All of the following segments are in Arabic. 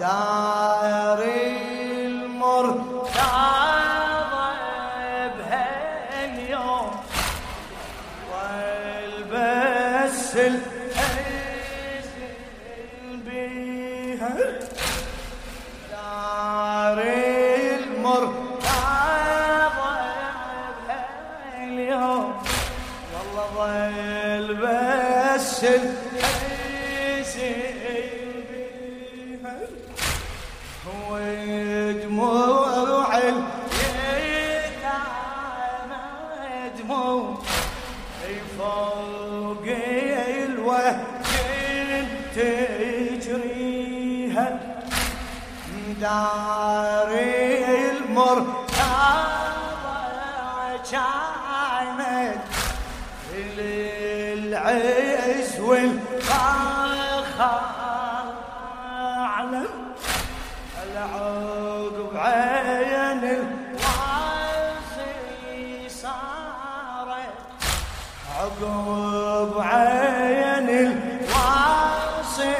دار المرتضى بهاليوم والبس الحزن بيها دار المرتضى بهاليوم والله ظل بس الحزن بيها هو دموع اليتامى دموع فوق الوجه تجريها دار المرتضى كانت للعز والفخر. عقب عين الواصي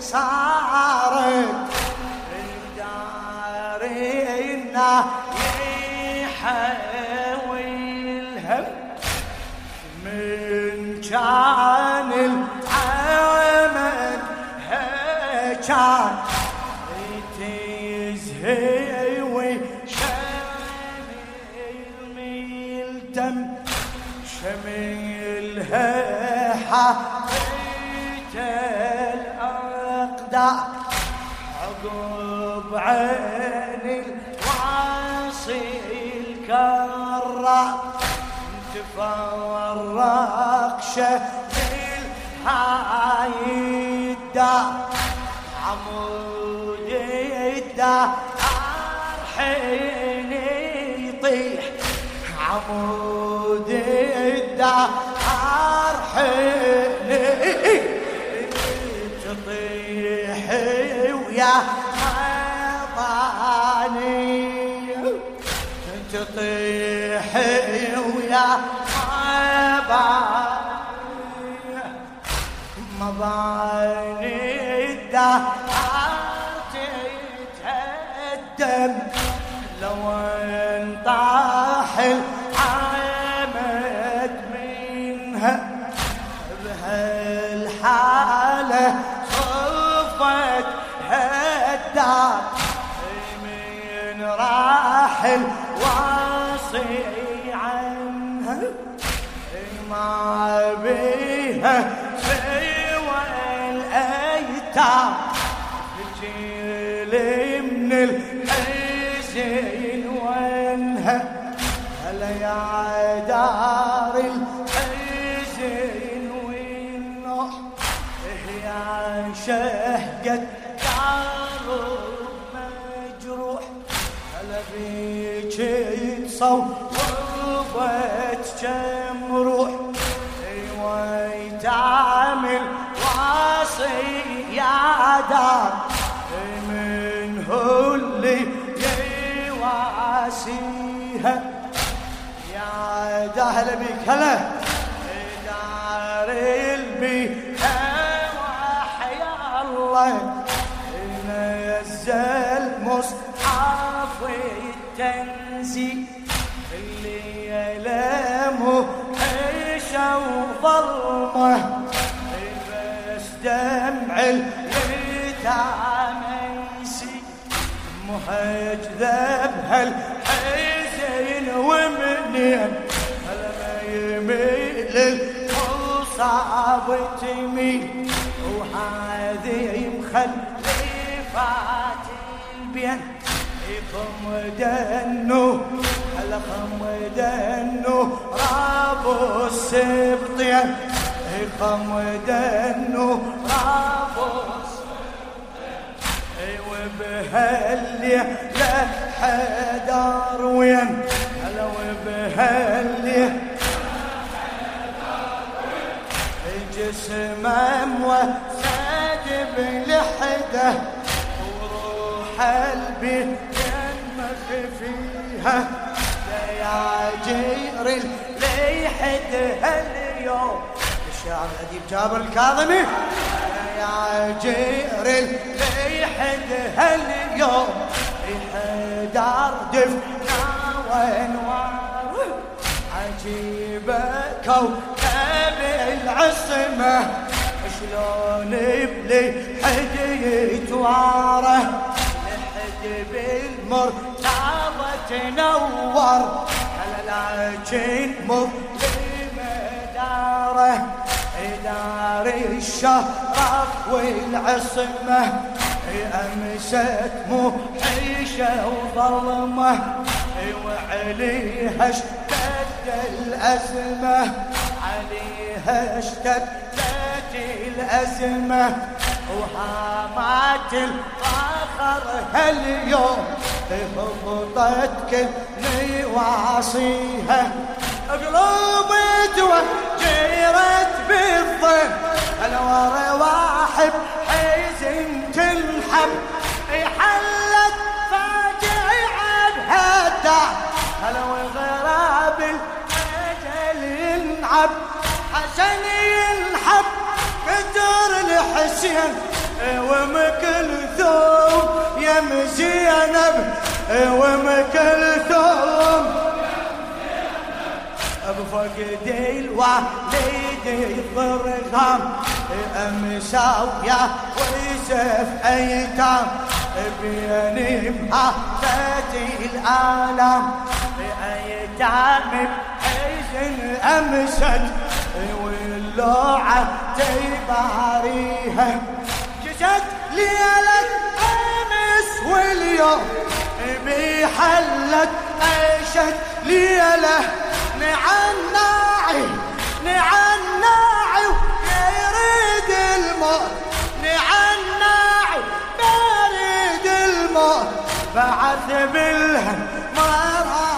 صارت دارنا يحوي الهم من كان العمل كان تزهي وشميل دم شميلها حبيت الأقدار عقب عين الواصي الكرة. تفرق شميل هاي عمود الدار حين يطيح. عمود الدار حين تطيح ويا حضاني تطيح ويا حضاني مضاني الدهر تتهدم لو انطاح بهالحالة صفت هالدار من راح الواصي عنها ما بيها سوى الايتام شهقت دار مجروح. هلا بيك تصوفت كم روح. أيوه تعمل واصي يا دار. من اللي يواسيها. يا دهل بك هلا. نزل مصحف التنزيل اللي يلامه عيشة وظلمة بس دمع اليتامى يسيل مهج ذبها الحزين ومنين؟ هلا يميل المصاب تميل وهذه مخلفات البين يقوم دنو هلا خم دنو رابو السبطين يقوم دنو رابو وبهاللي لا حدار وين. هلا وبهاللي جسمه موسد بلحدة. قلبي ينمخ فيها يا جير ليحدها اليوم الشاعر الأديب جابر الكاظمي. يا جير ليحدها اليوم حدار دفنا وأنوار. عجيبة كوكب العصمة. شلون بلي حد يتواره بالمرتضى تنور. على لكن مظلمة داره دار الشرف والعصمة. أمست محيشة وظلمة وعليها اشتد الأزمة. عليها اشتدت الأزمة. وهامات الفخر هاليوم. هبطت كل نواصيها قلوبي توجرت بالظل الور واحد حزن تنحب. الحسين وام كلثوم يا مزينب وام كلثوم بفقد الوالد الضرغام امساو يا ويسف أيتام. بيني بحافتي الآلام ايتام بحزن امسد واللوعه تباريها جسد ليلة امس واليوم بحلت عيشت ليله نعناعي نعناعي يريد الموت نعناعي بارد الموت بعث بالهم مراسيله